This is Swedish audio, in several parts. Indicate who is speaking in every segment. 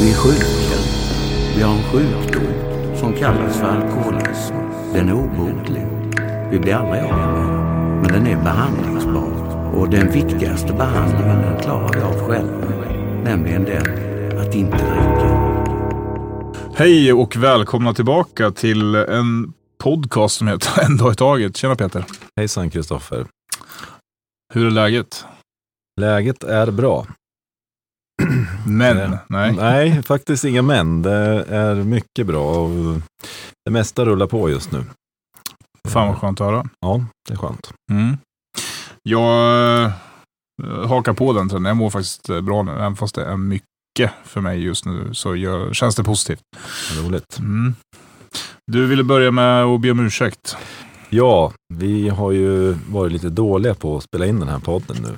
Speaker 1: Vi är sjuka. Vi har en sjukdom som kallas för alkoholism. Den är obotlig. Vi blir aldrig av med den. Men den är behandlingsbar. Och den viktigaste behandlingen den klarar vi av själva. Nämligen den att inte dricka.
Speaker 2: Hej och välkomna tillbaka till en podcast som heter En dag i taget. Tjena Peter.
Speaker 3: Hejsan Kristoffer.
Speaker 2: Hur är läget?
Speaker 3: Läget är bra.
Speaker 2: Men, nej.
Speaker 3: Nej, faktiskt inga men. Det är mycket bra och det mesta rullar på just nu.
Speaker 2: Fan vad skönt att höra.
Speaker 3: Ja, det är skönt.
Speaker 2: Mm. Jag eh, hakar på den trenden. Jag mår faktiskt eh, bra nu. Även fast det är mycket för mig just nu så gör, känns det positivt.
Speaker 3: Roligt.
Speaker 2: Mm. Du ville börja med att be om ursäkt.
Speaker 3: Ja, vi har ju varit lite dåliga på att spela in den här podden nu.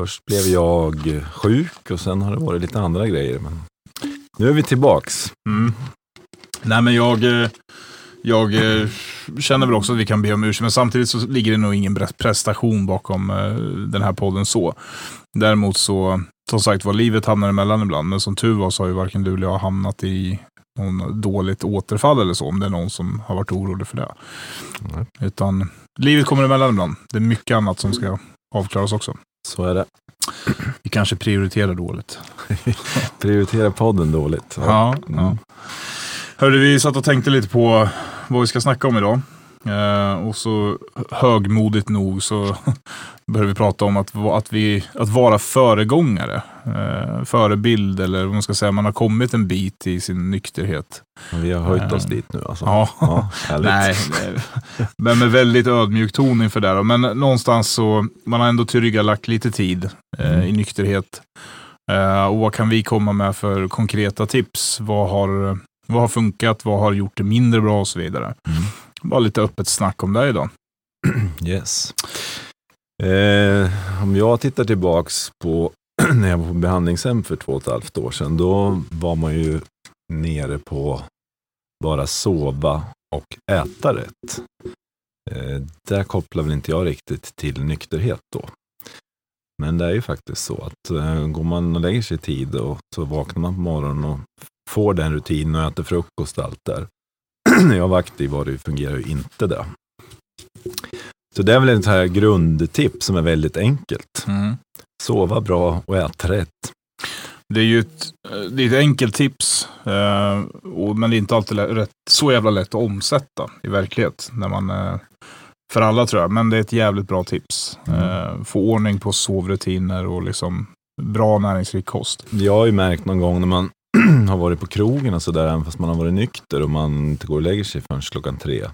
Speaker 3: Först blev jag sjuk och sen har det varit lite andra grejer. Men nu är vi tillbaks.
Speaker 2: Mm. Nej men jag, eh, jag eh, känner väl också att vi kan be om ursäkt, men samtidigt så ligger det nog ingen prestation bakom eh, den här podden så. Däremot så, som sagt var, livet hamnar emellan ibland, men som tur var så har ju varken du eller jag hamnat i någon dåligt återfall eller så, om det är någon som har varit orolig för det.
Speaker 3: Nej.
Speaker 2: Utan livet kommer emellan ibland. Det är mycket annat som ska avklaras också.
Speaker 3: Så är det.
Speaker 2: Vi kanske prioriterar dåligt.
Speaker 3: Prioritera podden dåligt.
Speaker 2: Ja,
Speaker 3: Mm.
Speaker 2: ja. Hörde, vi satt och tänkte lite på vad vi ska snacka om idag. Eh, och så högmodigt nog så började vi prata om att, att, vi, att vara föregångare. Eh, förebild eller vad man ska säga, man har kommit en bit i sin nykterhet.
Speaker 3: Vi har höjt oss
Speaker 2: Eh,
Speaker 3: dit nu alltså.
Speaker 2: Ja,
Speaker 3: Ja,
Speaker 2: nej. Men med väldigt ödmjuk ton inför det. Men någonstans så, man har ändå tillryggalagt lite tid
Speaker 3: Mm.
Speaker 2: i nykterhet. Och vad kan vi komma med för konkreta tips? Vad har, vad har funkat? Vad har gjort det mindre bra och så vidare?
Speaker 3: Mm.
Speaker 2: Bara lite öppet snack om det idag.
Speaker 3: Yes. Eh, om jag tittar tillbaks på när jag var på behandlingshem för två och ett halvt år sedan, då var man ju nere på bara sova och äta rätt. Eh, där kopplar väl inte jag riktigt till nykterhet då. Men det är ju faktiskt så att eh, går man och lägger sig i tid och så vaknar man på morgonen och får den rutinen och äter frukost och allt där. När jag var aktiv var det, fungerar ju inte det. Så det är väl ett här grundtips som är väldigt enkelt. Sova bra och äta rätt.
Speaker 2: Det är ju ett, det är ett enkelt tips, eh, men det är inte alltid rätt, så jävla lätt att omsätta i verklighet. När man, eh, för alla tror jag, men det är ett jävligt bra tips.
Speaker 3: Mm.
Speaker 2: Eh, få ordning på sovrutiner och liksom bra näringsrik kost.
Speaker 3: Jag har ju märkt någon gång när man har varit på krogen och sådär, även fast man har varit nykter och man inte går och lägger sig förrän klockan tre,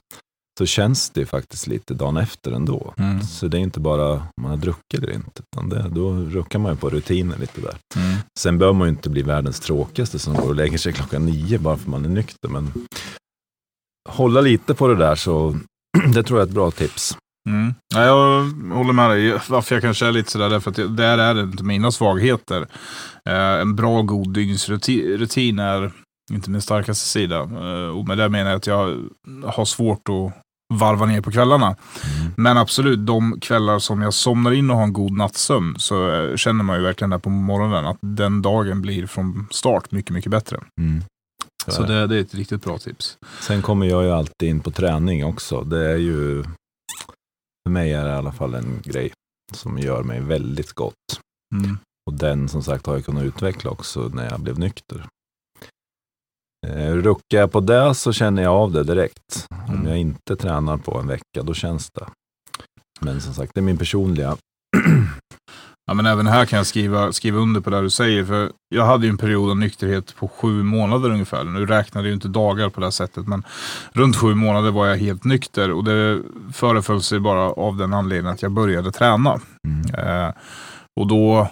Speaker 3: så känns det faktiskt lite dagen efter ändå.
Speaker 2: Mm.
Speaker 3: Så det är inte bara om man har druckit eller inte, utan det, då ruckar man ju på rutinen lite där.
Speaker 2: Mm.
Speaker 3: Sen bör man ju inte bli världens tråkigaste som går och lägger sig klockan nio bara för att man är nykter, men hålla lite på det där så det tror jag är ett bra tips.
Speaker 2: Mm. Ja, jag håller med dig. Varför jag kanske är lite sådär, därför att där är det inte mina svagheter. Eh, en bra, god dygnsrutin är inte min starkaste sida. Eh, och med det menar jag att jag har svårt att varva ner på kvällarna.
Speaker 3: Mm.
Speaker 2: Men absolut, de kvällar som jag somnar in och har en god nattsömn så eh, känner man ju verkligen där på morgonen att den dagen blir från start mycket, mycket bättre.
Speaker 3: Mm.
Speaker 2: Så det, det är ett riktigt bra tips.
Speaker 3: Sen kommer jag ju alltid in på träning också. Det är ju, för mig är det i alla fall en grej som gör mig väldigt gott.
Speaker 2: Mm.
Speaker 3: Och den som sagt har jag kunnat utveckla också när jag blev nykter. Eh, ruckar jag på det så känner jag av det direkt. Om
Speaker 2: Mm.
Speaker 3: jag inte tränar på en vecka, då känns det. Men som sagt, det är min personliga.
Speaker 2: Ja, men även här kan jag skriva, skriva under på det du säger. För jag hade ju en period av nykterhet på sju månader ungefär. Nu räknade jag ju inte dagar på det här sättet. Men runt sju månader var jag helt nykter. Och det föreföll sig bara av den anledningen att jag började träna.
Speaker 3: Mm.
Speaker 2: Eh, och då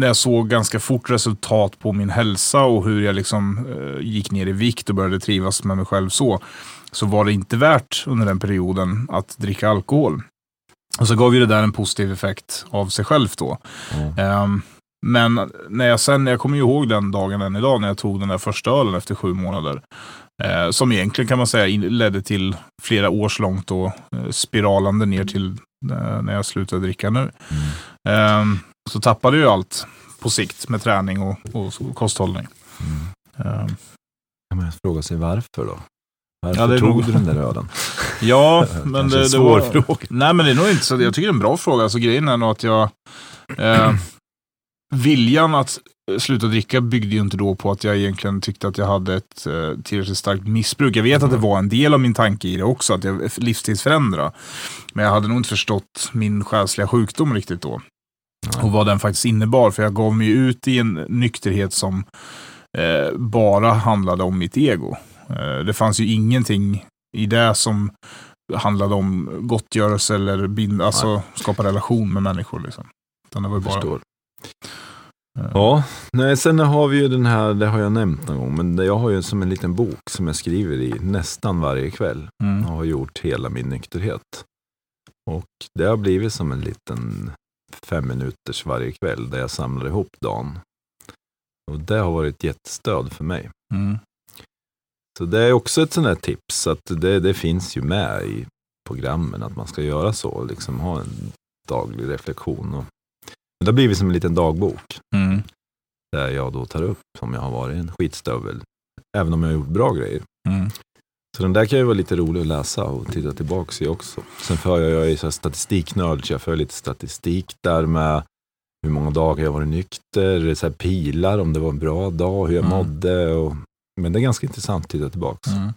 Speaker 2: när jag såg ganska fort resultat på min hälsa och hur jag liksom eh, gick ner i vikt och började trivas med mig själv så, så var det inte värt under den perioden att dricka alkohol. Och så gav ju det där en positiv effekt av sig själv då.
Speaker 3: Ja.
Speaker 2: Ehm, men när jag sen, jag kommer ju ihåg den dagen än idag när jag tog den där första ölen efter sju månader. Eh, som egentligen kan man säga ledde till flera års långt och eh, spiralande ner till eh, när jag slutade dricka nu.
Speaker 3: Mm.
Speaker 2: Ehm, så tappade jag allt på sikt med träning och, och kosthållning. Eh,
Speaker 3: Kan man fråga sig varför då? Varför
Speaker 2: Ja, det
Speaker 3: tog du den där ölen?
Speaker 2: Ja, men det, det
Speaker 3: svår
Speaker 2: var...
Speaker 3: fråga.
Speaker 2: Nej, men det är nog inte så. Jag tycker det är en bra fråga. Alltså, grejen är nog att jag... Eh, viljan att sluta dricka byggde ju inte då på att jag egentligen tyckte att jag hade ett eh, tillräckligt starkt missbruk. Jag vet att det var en del av min tanke i det också, att jag livstidsförändra. Men jag hade nog inte förstått min själsliga sjukdom riktigt då. Och vad den faktiskt innebar. För jag gav mig ut i en nykterhet som eh, bara handlade om mitt ego. Eh, det fanns ju ingenting i det som handlade om gottgörelse eller bind, alltså skapa relation med människor. Liksom. Utan det var bara...
Speaker 3: Förstår.
Speaker 2: eh,
Speaker 3: Ja, nej, sen har vi ju den här, det har jag nämnt någon gång, men jag har ju som en liten bok som jag skriver i nästan varje kväll.
Speaker 2: Mm.
Speaker 3: Jag har gjort hela min nykterhet. Och det har blivit som en liten fem minuters varje kväll där jag samlar ihop dagen. Och det har varit ett jättestöd för mig.
Speaker 2: Mm.
Speaker 3: Så det är också ett sånt här tips, att det, det finns ju med i programmen att man ska göra så, liksom ha en daglig reflektion. Och, det har blivit som en liten dagbok
Speaker 2: Mm.
Speaker 3: där jag då tar upp om jag har varit en skitstövel, även om jag har gjort bra grejer.
Speaker 2: Mm.
Speaker 3: Så den där kan ju vara lite rolig att läsa och titta tillbaka i också. Sen för jag, jag är så statistiknörd, så jag för lite statistik där med hur många dagar jag varit nykter, så pilar om det var en bra dag, hur jag
Speaker 2: Mm.
Speaker 3: mådde. Och, men det är ganska intressant att titta tillbaka.
Speaker 2: Mm.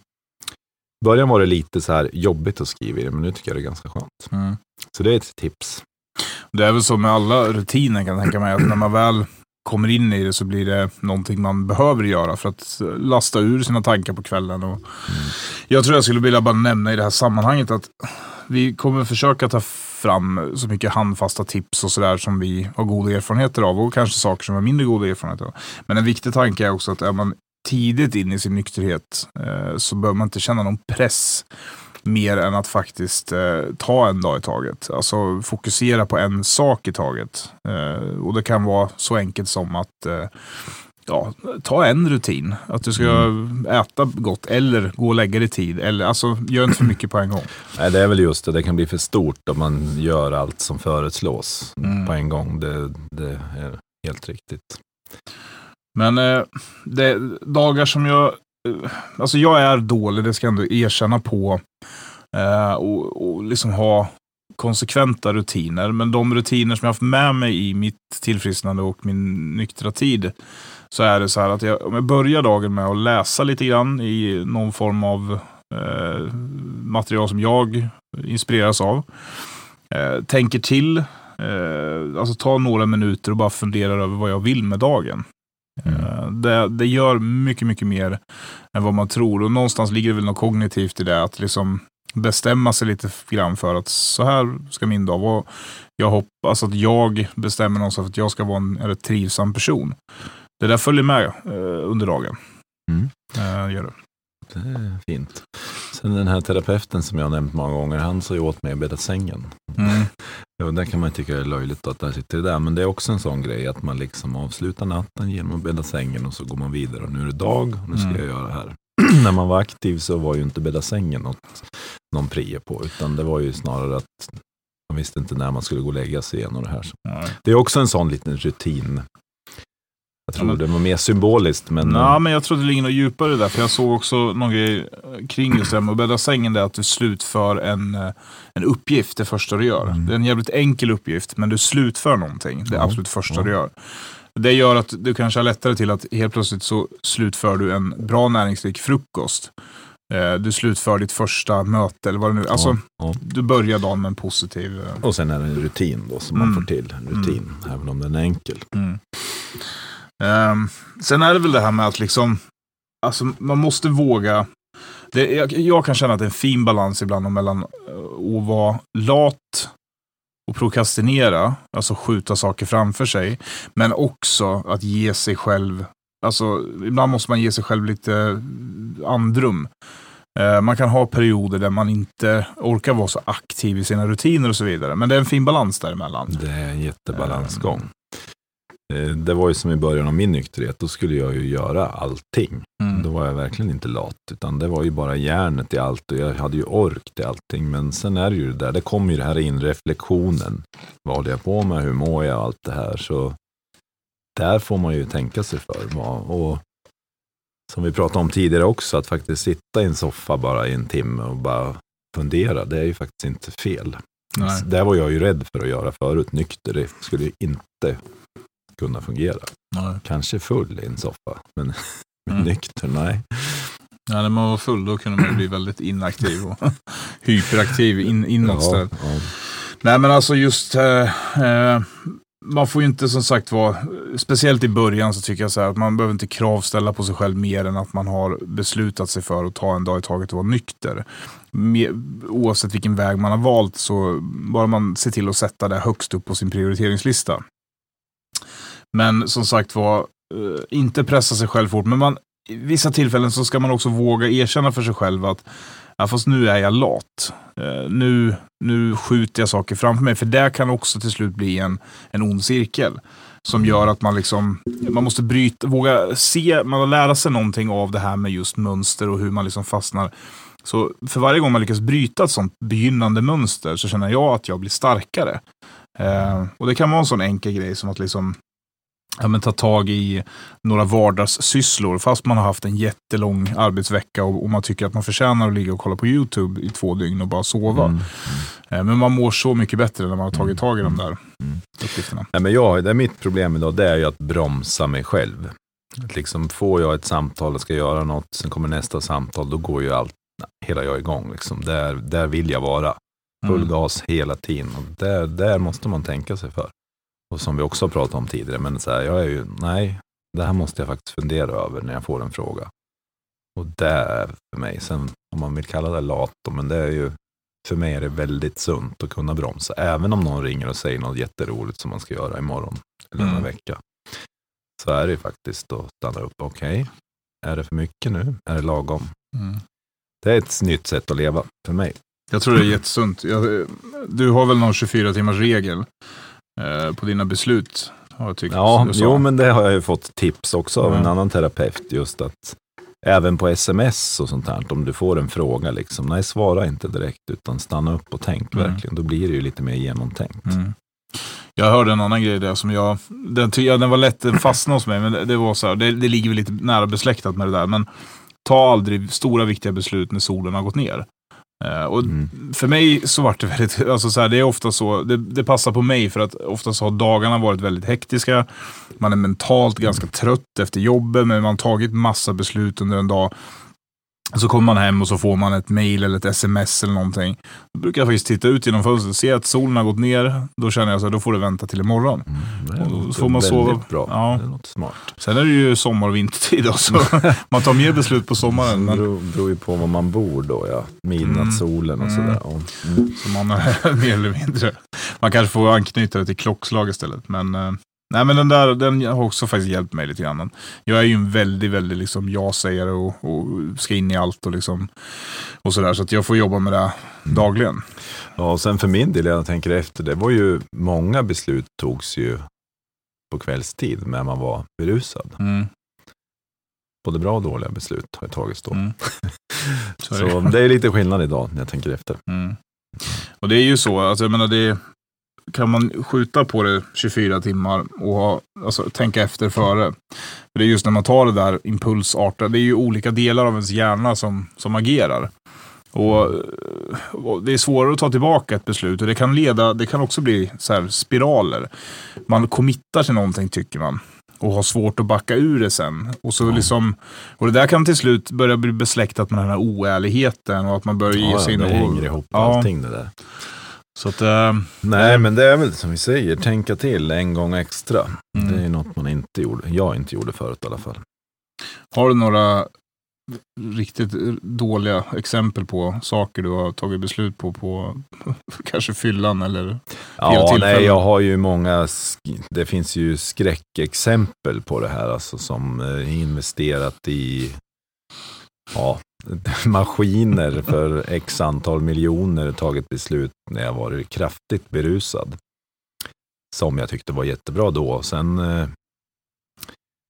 Speaker 3: I början var det lite så här jobbigt att skriva i det, men nu tycker jag det är ganska skönt.
Speaker 2: Mm.
Speaker 3: Så det är ett tips.
Speaker 2: Det är väl så med alla rutiner kan jag tänka mig, att när man väl kommer in i det så blir det någonting man behöver göra för att lasta ur sina tankar på kvällen. Och jag tror jag skulle vilja bara nämna i det här sammanhanget att vi kommer försöka ta fram så mycket handfasta tips och sådär som vi har goda erfarenheter av och kanske saker som vi har mindre goda erfarenheter av. Men en viktig tanke är också att är man tidigt in i sin nykterhet eh, så bör man inte känna någon press mer än att faktiskt eh, ta en dag i taget. Alltså fokusera på en sak i taget. Eh, och det kan vara så enkelt som att eh, ja, ta en rutin. Att du ska äta gott eller gå och lägga dig i tid. Eller, alltså, gör inte för mycket på en gång.
Speaker 3: Nej, det är väl just det, det kan bli för stort om man gör allt som föreslås
Speaker 2: Mm.
Speaker 3: på en gång. Det, det är helt riktigt.
Speaker 2: Men eh, det, dagar som jag... Eh, alltså jag är dålig, det ska jag ändå erkänna på. Eh, och, och liksom ha konsekventa rutiner. Men de rutiner som jag haft med mig i mitt tillfrisknande och min nyktra tid. Så är det så här att jag, om jag börjar dagen med att läsa lite grann i någon form av eh, material som jag inspireras av. Eh, tänker till. Eh, alltså ta några minuter och bara funderar över vad jag vill med dagen. Eh, Det, det gör mycket, mycket mer än vad man tror. Och någonstans ligger det väl något kognitivt i det. Att liksom bestämma sig lite grann för att så här ska min dag vara. Jag hoppas att jag bestämmer någonstans för att jag ska vara en, en trivsam person. Det där följer med eh, under dagen.
Speaker 3: Mm.
Speaker 2: Eh, gör det.
Speaker 3: Det är fint. Sen den här terapeuten som jag har nämnt många gånger, han sa ju åt mig att bädda sängen.
Speaker 2: Mm.
Speaker 3: Ja, där kan man tycka är löjligt att där sitter det där, men det är också en sån grej att man liksom avslutar natten genom att bädda sängen och så går man vidare. Och nu är det dag och nu ska
Speaker 2: Mm.
Speaker 3: jag göra det här. När man var aktiv så var ju inte bädda sängen något, någon prio på, utan det var ju snarare att man visste inte när man skulle gå och lägga sig igen och det här.
Speaker 2: Nej.
Speaker 3: Det är också en sån liten rutin. Jag tror
Speaker 2: Ja, men-
Speaker 3: det var mer symboliskt, men
Speaker 2: Ja, men jag tror det ligger något djupare där. För jag såg också någon grej eh, kring just det här med att bädda sängen. Det är att du slutför en, eh, en uppgift det första du gör.
Speaker 3: Mm.
Speaker 2: Det är en jävligt enkel uppgift, men du slutför någonting. Det
Speaker 3: Ja,
Speaker 2: absolut första
Speaker 3: ja.
Speaker 2: du gör. Det gör att du kanske har lättare till att helt plötsligt så slutför du en bra näringsrik frukost. Eh, Du slutför ditt första möte eller vad det nu Alltså,
Speaker 3: ja, ja.
Speaker 2: du börjar dagen med en positiv... eh,
Speaker 3: Och sen är det en rutin då som man
Speaker 2: Mm.
Speaker 3: får till. En rutin, även om den är enkel.
Speaker 2: Mm. Ehm, sen är det väl det här med att liksom, alltså man måste våga. Det, jag, jag kan känna att det är en fin balans ibland mellan eh, att vara lat och prokrastinera, alltså skjuta saker framför sig, men också att ge sig själv, alltså ibland måste man ge sig själv lite andrum. Eh, Man kan ha perioder där man inte orkar vara så aktiv i sina rutiner och så vidare. Men det är en fin balans däremellan.
Speaker 3: Det är en jättebalansgång. Eh, Det var ju som i början av min nykterhet, då skulle jag ju göra allting.
Speaker 2: Mm.
Speaker 3: Då var jag verkligen inte lat, utan det var ju bara hjärnet i allt och jag hade ju ork till allting. Men sen är det ju det där, det kommer ju det här in, reflektionen. Vad håller jag på med? Hur mår jag? Allt det här. Så där får man ju tänka sig för. Och som vi pratade om tidigare också, att faktiskt sitta i en soffa bara i en timme och bara fundera, det är ju faktiskt inte fel. Det var jag ju rädd för att göra förut, nykter, det skulle ju inte kunna fungera.
Speaker 2: Nej.
Speaker 3: Kanske full i en soffa, men
Speaker 2: Mm.
Speaker 3: nykter, nej.
Speaker 2: Ja, när man var full då kunde man bli väldigt inaktiv och hyperaktiv in, inåt.
Speaker 3: Ja, ja.
Speaker 2: Nej men alltså just, eh, eh, man får ju inte som sagt vara, speciellt i början så tycker jag så här att man behöver inte kravställa på sig själv mer än att man har beslutat sig för att ta en dag i taget och vara nykter. Oavsett vilken väg man har valt så bara man ser till att sätta det högst upp på sin prioriteringslista. Men som sagt var, eh, inte pressa sig själv fort. Men man, i vissa tillfällen så ska man också våga erkänna för sig själv att ja, fast nu är jag lat. Eh, nu, nu skjuter jag saker framför mig. För det kan också till slut bli en, en ond cirkel. Som gör att man liksom, man måste bryta, våga se, man lära sig någonting av det här med just mönster och hur man liksom fastnar. Så för varje gång man lyckas bryta ett sånt begynnande mönster så känner jag att jag blir starkare. Eh, och det kan vara en sån enkel grej som att liksom ja, men ta tag i några vardagssysslor fast man har haft en jättelång arbetsvecka och, och man tycker att man förtjänar att ligga och kolla på YouTube i två dygn och bara sova.
Speaker 3: Mm.
Speaker 2: Eh, Men man mår så mycket bättre när man har tagit tag i de där
Speaker 3: Mm.
Speaker 2: uppgifterna.
Speaker 3: Nej, men jag, det är mitt problem idag, det är ju att bromsa mig själv. Att liksom får jag ett samtal och ska göra något, sen kommer nästa samtal, då går ju allt, hela jag igång. Liksom. Där, där vill jag vara. Full
Speaker 2: Mm.
Speaker 3: gas hela tiden. Och där, där måste man tänka sig för. Och som vi också har pratat om tidigare, men så här, jag är ju, nej, det här måste jag faktiskt fundera över när jag får en fråga. Och det är för mig, sen om man vill kalla det lat, men det är ju, för mig är det väldigt sunt att kunna bromsa. Även om någon ringer och säger något jätteroligt som man ska göra imorgon eller om en
Speaker 2: Mm.
Speaker 3: vecka. Så är det ju faktiskt att stanna upp. Okej, är det för mycket nu? Är det lagom?
Speaker 2: Mm.
Speaker 3: Det är ett nytt sätt att leva för mig.
Speaker 2: Jag tror det är jättesunt. Jag, du har väl någon 24 timmars regel på dina beslut? Har jag tyckt.
Speaker 3: Ja, jo, men det har jag ju fått tips också av en
Speaker 2: Ja.
Speaker 3: annan terapeut. Just att även på sms och sånt här, om du får en fråga, liksom, nej, svara inte direkt, utan stanna upp och tänk
Speaker 2: Mm.
Speaker 3: verkligen. Då blir det ju lite mer genomtänkt.
Speaker 2: Mm. Jag hörde en annan grej där som jag, den, ja, den var lätt fastna hos mig, men det, det var så här, det, det ligger väl lite nära besläktat med det där, men ta aldrig stora viktiga beslut när solen har gått ner. Eh, och
Speaker 3: Mm.
Speaker 2: för mig så vart det väldigt, alltså så här, det är ofta så, det, det passar på mig för att oftast har dagarna varit väldigt hektiska. Man är mentalt ganska trött efter jobbet, men man har tagit massa beslut under en dag. Så kommer man hem och så får man ett mail eller ett sms eller någonting. Då brukar jag faktiskt titta ut genom fönstret, se att solen har gått ner. Då känner jag så här, då får det vänta till imorgon.
Speaker 3: Mm, det
Speaker 2: Och då får man sova.
Speaker 3: bra.
Speaker 2: Ja.
Speaker 3: Det låter smart.
Speaker 2: Sen är det ju sommar och vintertid då, så man tar mer beslut på sommaren.
Speaker 3: Det beror, beror ju på var man bor då, ja. Midnattssolen och
Speaker 2: Mm.
Speaker 3: sådär. Mm.
Speaker 2: så man är mer eller mindre. Man kanske får anknyta det till klockslag istället. Men, eh, nej, men den där den har också faktiskt hjälpt mig lite grann. Jag är ju en väldigt, väldigt liksom ja-sägare och, och ska in i allt och, liksom, och sådär. Så att jag får jobba med det dagligen.
Speaker 3: Ja, och sen för min del, jag tänker efter, det var ju många beslut togs ju på kvällstid när man var berusad.
Speaker 2: Mm.
Speaker 3: Både bra och dåliga beslut har tagits då.
Speaker 2: Mm. Så är det.
Speaker 3: Så det är lite skillnad idag när jag tänker efter.
Speaker 2: Mm. Och det är ju så, alltså jag menar det kan man skjuta på det 24 timmar och ha, alltså, tänka efter före. För det är just när man tar det där impulsartat, det är ju olika delar av ens hjärna som, som agerar. Och, och Det är svårare att ta tillbaka ett beslut och det kan leda, det kan också bli så spiraler. Man committar till någonting tycker man och har svårt att backa ur det sen. Och, så
Speaker 3: Ja.
Speaker 2: liksom, och det där kan till slut börja bli besläktat med den här oärligheten och att man börjar ge
Speaker 3: Ja,
Speaker 2: sig in
Speaker 3: det
Speaker 2: och...
Speaker 3: hänger ihop
Speaker 2: Ja.
Speaker 3: allting det där.
Speaker 2: Så att, eh,
Speaker 3: Nej, men det är väl som vi säger, tänka till en gång extra.
Speaker 2: Mm.
Speaker 3: Det är något man inte gjorde, jag inte gjorde förut i alla fall.
Speaker 2: har du några riktigt dåliga exempel på saker du har tagit beslut på, på kanske fyllan eller?
Speaker 3: Ja, nej, jag har ju många, det finns ju skräckexempel på det här, alltså som eh, investerat i ja, maskiner för x antal miljoner, tagit beslut när jag varit kraftigt berusad. Som jag tyckte var jättebra då. Sen eh,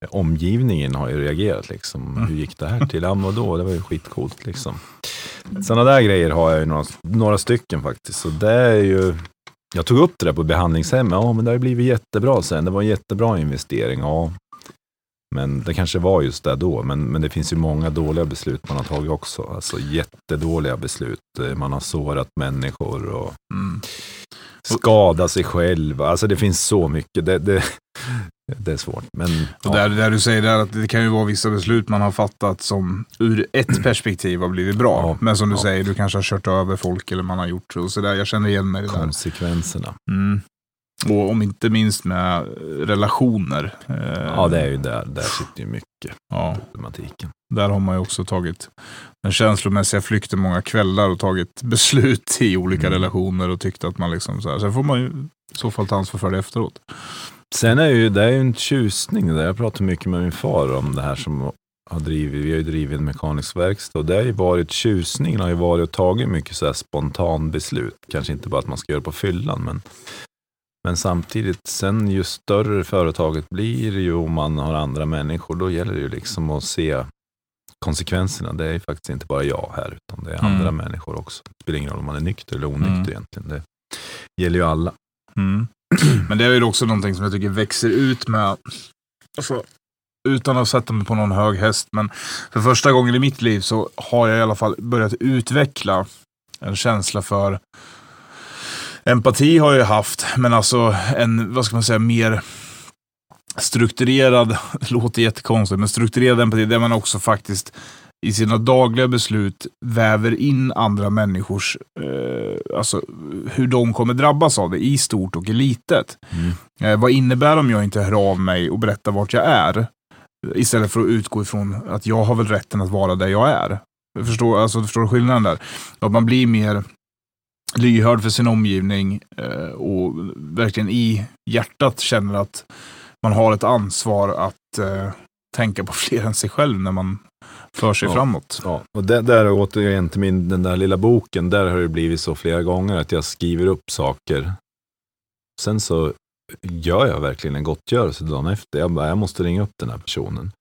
Speaker 3: omgivningen har ju reagerat liksom.
Speaker 2: Mm.
Speaker 3: Hur gick det här till? Ja, då? Det var ju skitcoolt liksom. Sådana där grejer har jag ju några, några stycken faktiskt. Så det är ju, jag tog upp det där på behandlingshem. Ja, men det har ju blivit jättebra sen. Det var en jättebra investering. Ja, Men det kanske var just det då. Men, men det finns ju många dåliga beslut man har tagit också. Alltså jättedåliga beslut. Eh, Man har sårat människor och
Speaker 2: Mm.
Speaker 3: skadat sig själv. Alltså det finns så mycket. Det, det, det är svårt. Men
Speaker 2: Och där, där du säger där att det kan ju vara vissa beslut man har fattat som ur ett perspektiv har blivit bra.
Speaker 3: Ja,
Speaker 2: Men som du
Speaker 3: ja.
Speaker 2: säger, du kanske har kört över folk eller man har gjort så. så där, jag känner igen mig i det där.
Speaker 3: konsekvenserna.
Speaker 2: Mm. Och om inte minst med relationer. Eh,
Speaker 3: Ja, det är ju där. Där sitter ju mycket
Speaker 2: ja,
Speaker 3: problematiken.
Speaker 2: där har man ju också tagit den känslomässiga flykten många kvällar och tagit beslut i olika
Speaker 3: Mm.
Speaker 2: relationer och tyckt att man liksom så här. Sen får man ju i så fall ta ansvar för det efteråt.
Speaker 3: Sen är ju, det är ju en tjusning där. Jag pratar mycket med min far om det här som har drivit, vi har ju drivit en mekanisk verkstad och det har ju varit, tjusningen har ju varit att tagit mycket så här spontan beslut. Kanske inte bara att man ska göra på fyllan, men, men samtidigt, sen ju större företaget blir ju och man har andra människor, då gäller det ju liksom att se konsekvenserna. Det är ju faktiskt inte bara jag här, utan det är
Speaker 2: Mm.
Speaker 3: andra människor också. Det spelar ingen roll om man är nykter eller onykter
Speaker 2: Mm.
Speaker 3: egentligen. Det gäller ju alla.
Speaker 2: Mm. Men det är ju också någonting som jag tycker växer ut med, alltså, utan att sätta mig på någon hög häst, men för första gången i mitt liv så har jag i alla fall börjat utveckla en känsla för empati har jag haft, men alltså en, vad ska man säga, mer strukturerad, låter jättekonstigt, men strukturerad empati där man också faktiskt i sina dagliga beslut väver in andra människors, eh, alltså hur de kommer drabbas av det i stort och i litet.
Speaker 3: Mm.
Speaker 2: Eh, vad innebär om jag inte hör av mig och berättar vart jag är? Istället för att utgå ifrån att jag har väl rätten att vara där jag är. Förstår, alltså, förstår du skillnaden där? Att man blir mer lyhörd för sin omgivning eh, och verkligen i hjärtat känner att man har ett ansvar att eh, tänka på fler än sig själv när man för sig
Speaker 3: Ja.
Speaker 2: framåt.
Speaker 3: Ja, och där, där återigen till min, den där lilla boken, där har det blivit så flera gånger att jag skriver upp saker. Sen så gör jag verkligen en gottgörelse dagen efter. Jag, bara, jag måste ringa upp den här personen.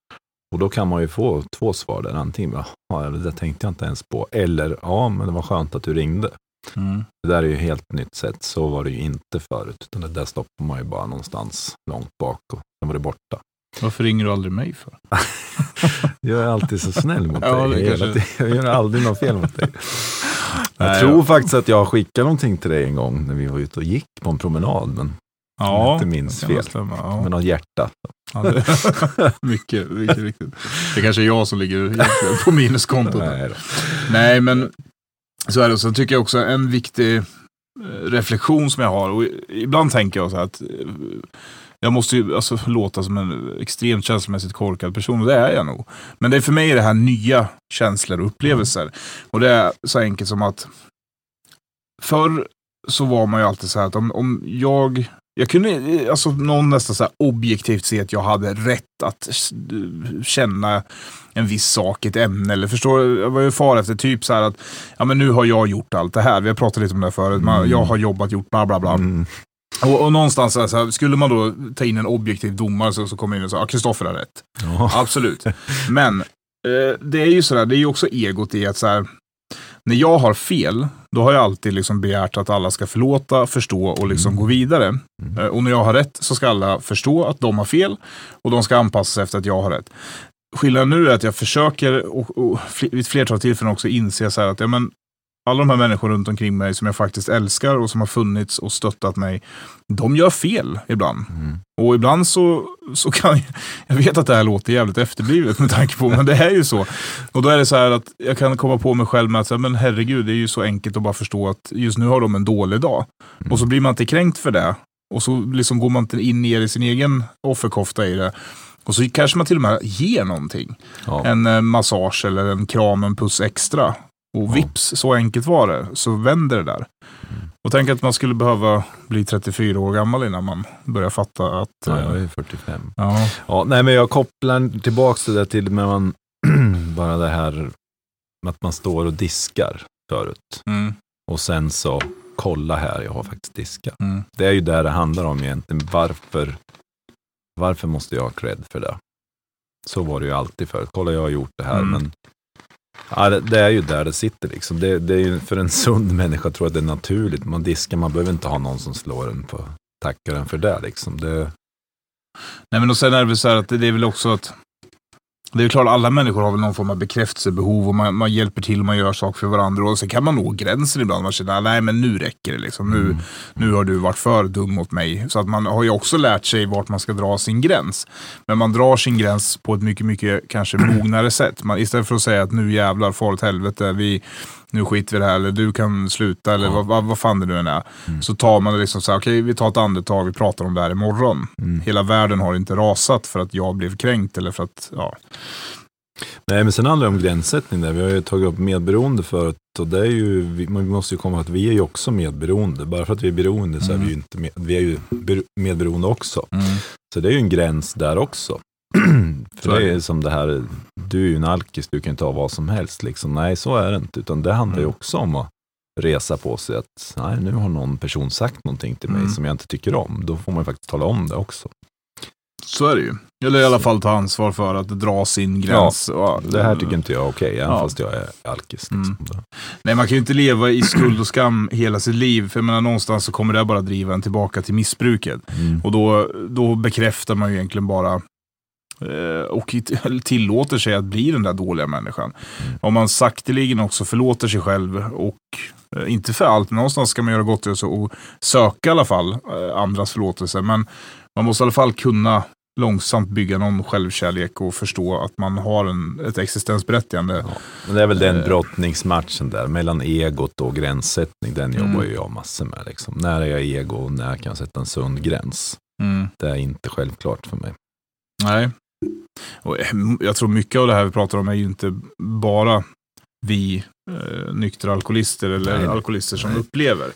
Speaker 3: Och då kan man ju få två svar där. Antingen ja, det tänkte jag inte ens på. Eller, ja, men det var skönt att du ringde.
Speaker 2: Mm.
Speaker 3: Det där är ju helt nytt sätt. Så var det ju inte förut. Utan det där stoppar man ju bara någonstans långt bak och sen var det borta.
Speaker 2: Varför ringer du aldrig mig för?
Speaker 3: Jag är alltid så snäll mot
Speaker 2: Ja,
Speaker 3: dig. Hela
Speaker 2: kanske-.
Speaker 3: Jag gör aldrig något fel mot dig. Jag
Speaker 2: Nej,
Speaker 3: tror
Speaker 2: ja.
Speaker 3: faktiskt att jag skickade någonting till dig en gång när vi var ute och gick på en promenad. Men
Speaker 2: Ja,
Speaker 3: inte minns fel.
Speaker 2: stämma, Ja.
Speaker 3: med något hjärta.
Speaker 2: Ja, det, mycket, mycket riktigt. Det är kanske är jag som ligger på minuskontot.
Speaker 3: Nej.
Speaker 2: Nej, men så är det. Så tycker jag också en viktig eh, reflektion som jag har. Och ibland tänker jag så här att eh, jag måste ju alltså, låta som en extremt känslomässigt korkad person. Och det är jag nog. Men det är för mig det här nya känslor och upplevelser. Och det är så enkelt som att förr så var man ju alltid så här att om, om jag jag kunde eh, alltså någon nästan så objektivt se att jag hade rätt att s- känna en viss sak, ett ämne. Eller förstår? Jag var ju far efter typ så här att ja, men nu har jag gjort allt det här. Vi har pratat lite om det här förut.
Speaker 3: Mm.
Speaker 2: Jag har jobbat, gjort bla bla bla.
Speaker 3: Mm.
Speaker 2: Och, och någonstans så här, skulle man då ta in en objektiv domare så, så kommer in och säger ja, Kristoffer har rätt.
Speaker 3: Ja.
Speaker 2: Absolut. Men eh, det är ju sådär, det är ju också egot i att så här, när jag har fel, då har jag alltid liksom begärt att alla ska förlåta, förstå och liksom
Speaker 3: Mm.
Speaker 2: gå vidare.
Speaker 3: Mm.
Speaker 2: Eh, och när jag har rätt så ska alla förstå att de har fel och de ska anpassa sig efter att jag har rätt. Skillnaden nu är att jag försöker och, och vid ett flertal tillfällen också inse så här att ja, men, alla de här människor runt omkring mig som jag faktiskt älskar och som har funnits och stöttat mig, de gör fel ibland.
Speaker 3: Mm.
Speaker 2: Och ibland så, så kan jag, jag vet att det här låter jävligt efterblivet med tanke på, men det är ju så. Och då är det så här att jag kan komma på mig själv med att, säga, men herregud, det är ju så enkelt att bara förstå att just nu har de en dålig dag.
Speaker 3: Mm.
Speaker 2: Och så blir man inte kränkt för det. Och så liksom går man inte in ner i sin egen offerkofta i det. Och så kanske man till och med ger någonting.
Speaker 3: Ja.
Speaker 2: En eh, massage eller en kram, en puss extra. Och vips, så enkelt var det. Så vänder det där.
Speaker 3: Mm.
Speaker 2: Och tänk att man skulle behöva bli 34 år gammal innan man börjar fatta att...
Speaker 3: Ja,
Speaker 2: eh,
Speaker 3: jag är 45.
Speaker 2: ja.
Speaker 3: Ja, nej, men jag kopplar tillbaka det där till man, bara det här med att man står och diskar förut.
Speaker 2: Mm,
Speaker 3: Och sen så, kolla här, jag har faktiskt diskat.
Speaker 2: mm,
Speaker 3: Det är ju där det handlar om egentligen. Varför, varför måste jag ha cred för det? Så var det ju alltid förut. Kolla, jag har gjort det här.
Speaker 2: Mm.
Speaker 3: Men ja, det, det är ju där det sitter. Liksom. Det, det är ju, för en sund människa tror jag det är naturligt. Man diskar, man behöver inte ha någon som slår en på tackar en för det. Liksom. det
Speaker 2: Nej men och sen är det väl så här att det, det är väl också att det är klart, alla människor har väl någon form av bekräftelsebehov och man, man hjälper till, man gör saker för varandra. Och sen kan man nå gränsen ibland. Man känner, nej men nu räcker det liksom. Nu,
Speaker 3: Mm.
Speaker 2: nu har du varit för dum mot mig. Så att man har ju också lärt sig vart man ska dra sin gräns. Men man drar sin gräns på ett mycket, mycket kanske mognare sätt. Man, istället för att säga att nu jävlar, far åt helvete, vi, nu skiter vi i det här, eller du kan sluta, eller vad, vad, vad fan det nu än är. Så tar man det liksom så här, okej vi tar ett andetag, vi pratar om det här imorgon. Hela världen har inte rasat för att jag blev kränkt eller för att, ja.
Speaker 3: Nej, men sen handlar det om gränssättning där. Vi har ju tagit upp medberoende förut och det är ju, vi, man måste ju komma ihåg att vi är ju också medberoende. Bara för att vi är beroende så är vi ju inte med, vi är ju ber, medberoende också. Så det är ju en gräns där också. För det är som det här, du är ju en alkis, du kan inte ha vad som helst. Liksom. Nej, så är det inte. Utan det handlar ju
Speaker 2: Mm.
Speaker 3: också om att resa på sig att nej, nu har någon person sagt någonting till mig
Speaker 2: Mm.
Speaker 3: som jag inte tycker om. Då får man ju faktiskt tala om det också.
Speaker 2: Så är det ju. Eller i alla fall ta ansvar för att dra sin gräns. Ja,
Speaker 3: Det här tycker inte jag är okej, även
Speaker 2: Ja.
Speaker 3: fast jag är alkis.
Speaker 2: Mm.
Speaker 3: Liksom.
Speaker 2: Nej, man kan ju inte leva i skuld och skam hela sitt liv. För jag menar, någonstans så kommer det bara driva en tillbaka till missbruket.
Speaker 3: Mm.
Speaker 2: Och då, då bekräftar man ju egentligen bara och t- tillåter sig att bli den där dåliga människan. Om man sakteligen också förlåter sig själv och eh, inte för allt, men någonstans ska man göra gott och, så, och söka i alla fall eh, andras förlåtelse. Men man måste i alla fall kunna långsamt bygga någon självkärlek och förstå att man har en, ett existensberättigande.
Speaker 3: Ja. Men det är väl den
Speaker 2: Eh.
Speaker 3: brottningsmatchen där, mellan egot och gränssättning. Den
Speaker 2: Mm.
Speaker 3: jobbar ju jag massor med. Liksom. När är jag ego och när kan jag sätta en sund gräns?
Speaker 2: Mm.
Speaker 3: Det är inte självklart för mig.
Speaker 2: Nej. Och eh, jag tror mycket av det här vi pratar om är ju inte bara vi eh, nyktra alkoholister eller
Speaker 3: Nej,
Speaker 2: alkoholister som
Speaker 3: Nej.
Speaker 2: upplever.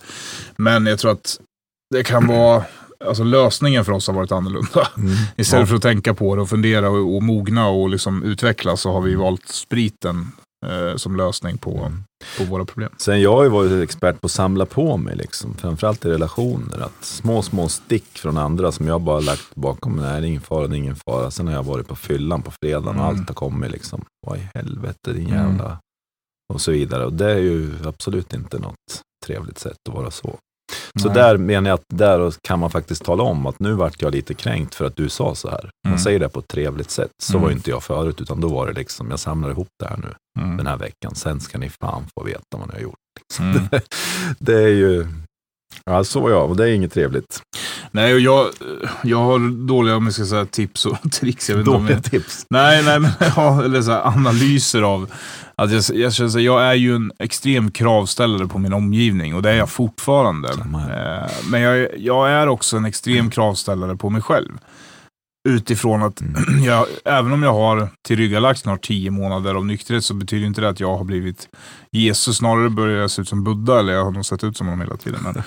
Speaker 2: Men jag tror att det kan vara, alltså lösningen för oss har varit annorlunda. Istället
Speaker 3: Ja.
Speaker 2: för att tänka på det och fundera och, och mogna och liksom utvecklas så har vi valt spriten eh, som lösning på,
Speaker 3: Mm.
Speaker 2: på våra problem.
Speaker 3: Sen jag har ju varit expert på att samla på mig, liksom, framförallt i relationer. Att små, små stick från andra som jag bara lagt bakom mig. Nej, det är ingen fara, det är ingen fara. Sen har jag varit på fyllan på fredagen och
Speaker 2: Mm.
Speaker 3: allt har kommit liksom. Vad i helvete, din
Speaker 2: Mm.
Speaker 3: jävla... Och så vidare. Och det är ju absolut inte något trevligt sätt att vara så. Så
Speaker 2: Nej.
Speaker 3: där menar jag att där kan man faktiskt tala om att nu vart jag lite kränkt för att du sa så här. Man
Speaker 2: Mm.
Speaker 3: säger det på ett trevligt sätt. Så
Speaker 2: Mm.
Speaker 3: var inte jag förut, utan då var det liksom, jag samlar ihop det här nu
Speaker 2: Mm.
Speaker 3: den här veckan. Sen ska ni fan få veta vad ni har gjort. Liksom.
Speaker 2: Mm.
Speaker 3: det är ju, ja så är jag och det är inget trevligt.
Speaker 2: Nej, och jag, jag har dåliga om jag ska säga, tips och tricks. Jag
Speaker 3: Dåliga
Speaker 2: jag,
Speaker 3: tips.
Speaker 2: Nej, nej, men ja, eller så här, analyser av att jag, jag känner så här, jag är ju en extrem kravställare på min omgivning och det är jag fortfarande. Eh, men jag, jag är också en extrem kravställare på mig själv. Utifrån att,
Speaker 3: Mm.
Speaker 2: jag, även om jag har tillryggalagt snart tio månader av nykterhet så betyder inte det att jag har blivit Jesus. Snarare börjar jag se ut som Buddha, eller jag har nog sett ut som honom hela tiden. Men,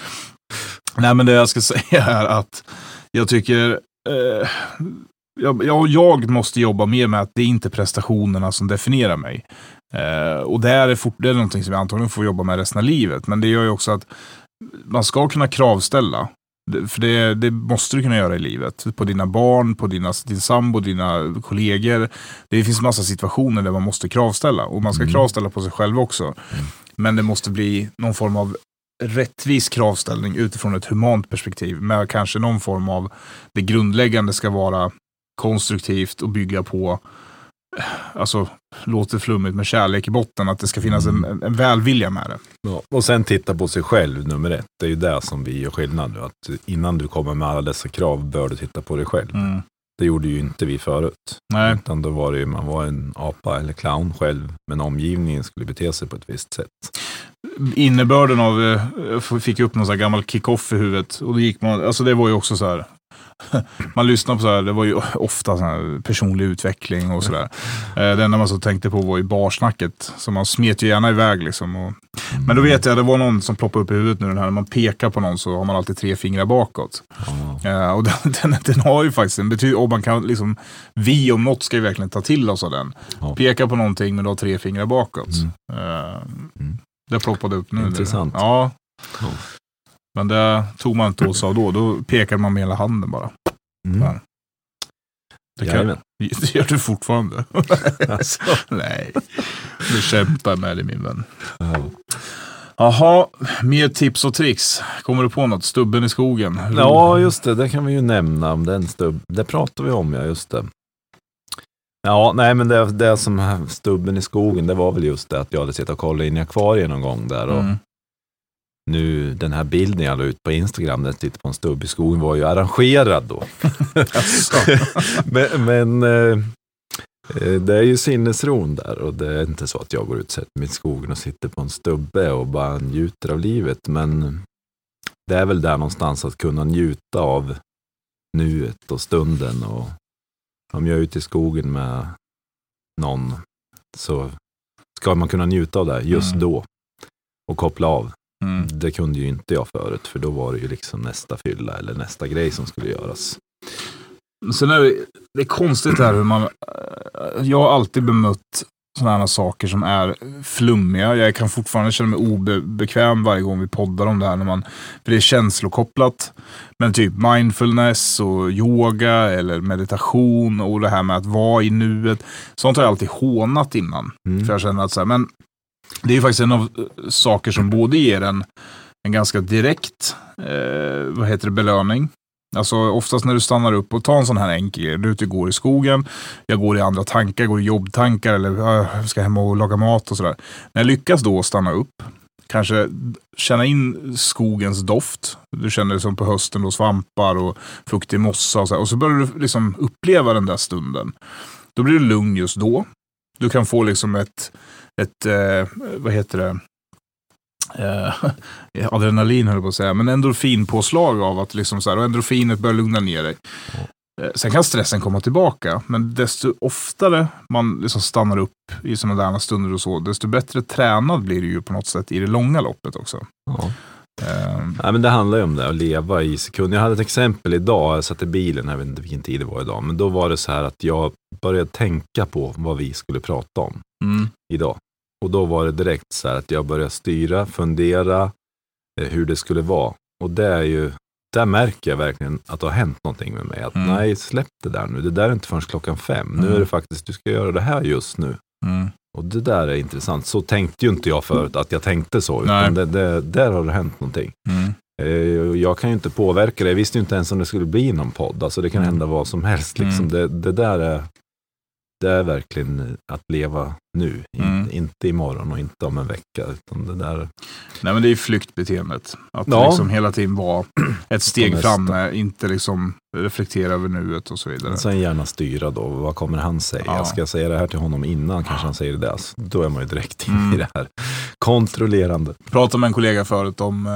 Speaker 2: nej, men det jag ska säga är att jag tycker eh, jag, jag, jag måste jobba mer med att det är inte prestationerna som definierar mig. Eh, och det är, fort, det är någonting som jag antagligen får jobba med resten av livet. Men det gör ju också att man ska kunna kravställa. För det, det måste du kunna göra i livet. På dina barn, på dina, din sambo, dina kollegor. Det finns massa situationer där man måste kravställa. Och man ska
Speaker 3: Mm.
Speaker 2: kravställa på sig själv också. Men det måste bli någon form av rättvis kravställning utifrån ett humant perspektiv. Med kanske någon form av, det grundläggande ska vara konstruktivt och bygga på, alltså låter flummigt med kärlek i botten, att det ska finnas en, en, en välvilja med det.
Speaker 3: Ja. Och sen titta på sig själv, nummer ett. Det är ju det som vi gör skillnad nu. Att innan du kommer med alla dessa krav bör du titta på dig själv.
Speaker 2: Mm.
Speaker 3: Det gjorde ju inte vi förut.
Speaker 2: Nej.
Speaker 3: Utan då var det ju, man var en apa eller clown själv. Men omgivningen skulle bete sig på ett visst sätt.
Speaker 2: Innebörden av, eh, jag fick upp någon sån här gammal kick-off i huvudet. Och då gick man, alltså det var ju också så här, man lyssnade på så här, det var ju ofta så här personlig utveckling och sådär. Eh, Det enda man så tänkte på var ju barsnacket. Så man smet ju gärna iväg liksom. Och, men då vet jag, det var någon som ploppade upp i huvudet nu, den här, när man pekar på någon så har man alltid tre fingrar bakåt. Eh, och den, den, den har ju faktiskt en betydelse, och man kan liksom, vi om något ska ju verkligen ta till oss av den. Peka på någonting men du har tre fingrar bakåt.
Speaker 3: Mm.
Speaker 2: Det ploppade upp nu.
Speaker 3: Intressant.
Speaker 2: Ja. Men det tog man inte åt sig av då. Då pekade man med hela handen bara.
Speaker 3: Mm.
Speaker 2: Det, kan,
Speaker 3: Jajamän.
Speaker 2: det gör du fortfarande.
Speaker 3: Alltså.
Speaker 2: Nej, nu kämpar med dig min vän.
Speaker 3: Ja.
Speaker 2: Jaha, mer tips och tricks. Kommer du på något? Stubben i skogen?
Speaker 3: Ja, just det. Det kan vi ju nämna. om Den stubb. Det pratar vi om, ja. Just det. Ja, nej men det, det som stubben i skogen, det var väl just det att jag hade suttit och kollat in i akvariet någon gång där. Och
Speaker 2: Mm.
Speaker 3: nu, den här bilden jag la ut på Instagram, där jag sitter på en stubb i skogen, var ju arrangerad då. Men men eh, det är ju sinnesron där och det är inte så att jag går ut sätter mig i skogen och sitter på en stubbe och bara njuter av livet. Men det är väl där någonstans att kunna njuta av nuet och stunden. Och om jag är ute i skogen med någon så ska man kunna njuta av det just
Speaker 2: Mm.
Speaker 3: då och koppla av.
Speaker 2: Mm.
Speaker 3: Det kunde ju inte jag förut, för då var det ju liksom nästa fylla eller nästa grej som skulle göras.
Speaker 2: Sen är det, det är konstigt här hur man... Jag har alltid bemött sådana saker som är flummiga. Jag kan fortfarande känna mig obekväm varje gång vi poddar om det här. När man, för det är känslokopplat. Men typ mindfulness och yoga eller meditation och det här med att vara i nuet. Sånt har jag alltid hånat innan.
Speaker 3: Mm.
Speaker 2: För jag känner att så här, men det är ju faktiskt en av eh, saker som både ger en, en ganska direkt eh, vad heter det, belöning. Alltså oftast när du stannar upp och tar en sån här enkel grej. Du är ute och går i skogen, jag går i andra tankar, går i jobbtankar eller äh, jag ska hem och laga mat och sådär. När jag lyckas då stanna upp, kanske känna in skogens doft. Du känner det som på hösten då svampar och fuktig mossa och så här. Och så börjar du liksom uppleva den där stunden. Då blir du lugn just då. Du kan få liksom ett, ett eh, vad heter det, eh, adrenalin höll jag på att säga, men endorfinpåslag av att liksom så här, och endorfinet börjar lugna ner dig. Eh, Sen kan stressen komma tillbaka, men desto oftare man liksom stannar upp i sådana där stunder och så, desto bättre tränad blir du ju på något sätt i det långa loppet också.
Speaker 3: Ja.
Speaker 2: Eh,
Speaker 3: Nej, men det handlar ju om det, att leva i sekunder. Jag hade ett exempel idag, jag satt i bilen, jag vet inte vilken tid det var idag, men då var det så här att jag började tänka på vad vi skulle prata om
Speaker 2: mm,
Speaker 3: idag. Och då var det direkt så här att jag började styra, fundera eh, hur det skulle vara. Och det är ju, där märker jag verkligen att det har hänt någonting med mig. Att
Speaker 2: Mm.
Speaker 3: nej, släpp det där nu. Det där är inte förrän klockan fem. Nu
Speaker 2: Mm.
Speaker 3: är det faktiskt, du ska göra det här just nu.
Speaker 2: mm,
Speaker 3: Och det där är intressant. Så tänkte ju inte jag förut, att jag tänkte så. Utan det, det, där har det hänt någonting.
Speaker 2: mm,
Speaker 3: Eh, Jag kan ju inte påverka det. Jag visste ju inte ens om det skulle bli någon podd. Alltså det kan
Speaker 2: Mm.
Speaker 3: hända vad som helst. Liksom.
Speaker 2: Mm.
Speaker 3: Det, det där är, det är verkligen att leva nu. In,
Speaker 2: Mm.
Speaker 3: Inte imorgon och inte om en vecka. Utan det där,
Speaker 2: Nej men det är flyktbeteendet. Att
Speaker 3: Ja.
Speaker 2: liksom hela tiden vara ett steg framme, inte liksom reflektera över nuet och så vidare.
Speaker 3: sen gärna styra då. Vad kommer han säga?
Speaker 2: Ja.
Speaker 3: Ska jag säga det här till honom innan? Kanske han säger det. Alltså, då är man ju direkt inne
Speaker 2: Mm.
Speaker 3: i det här. Kontrollerande.
Speaker 2: pratade med en kollega förut om, eh,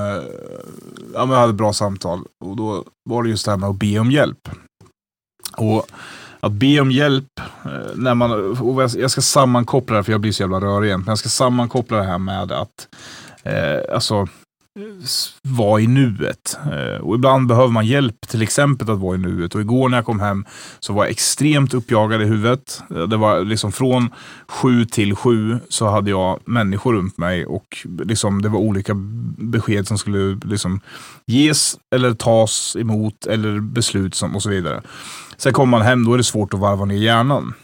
Speaker 2: ja men jag hade ett bra samtal och då var det just det här med att be om hjälp. Och att be om hjälp, eh, när man, och jag- ska sammankoppla det, för jag blir så jävla rörig egentligen. jag ska sammankoppla det här med att, eh, alltså, vara i nuet. Eh, och ibland behöver man hjälp, till exempel att vara i nuet. Och igår när jag kom hem så var jag extremt uppjagad i huvudet. Eh, det var liksom från sju till sju så hade jag människor runt mig och liksom det var olika besked som skulle liksom ges eller tas emot eller beslut som, och så vidare. Sen kommer man hem, då är det svårt att varva ner hjärnan.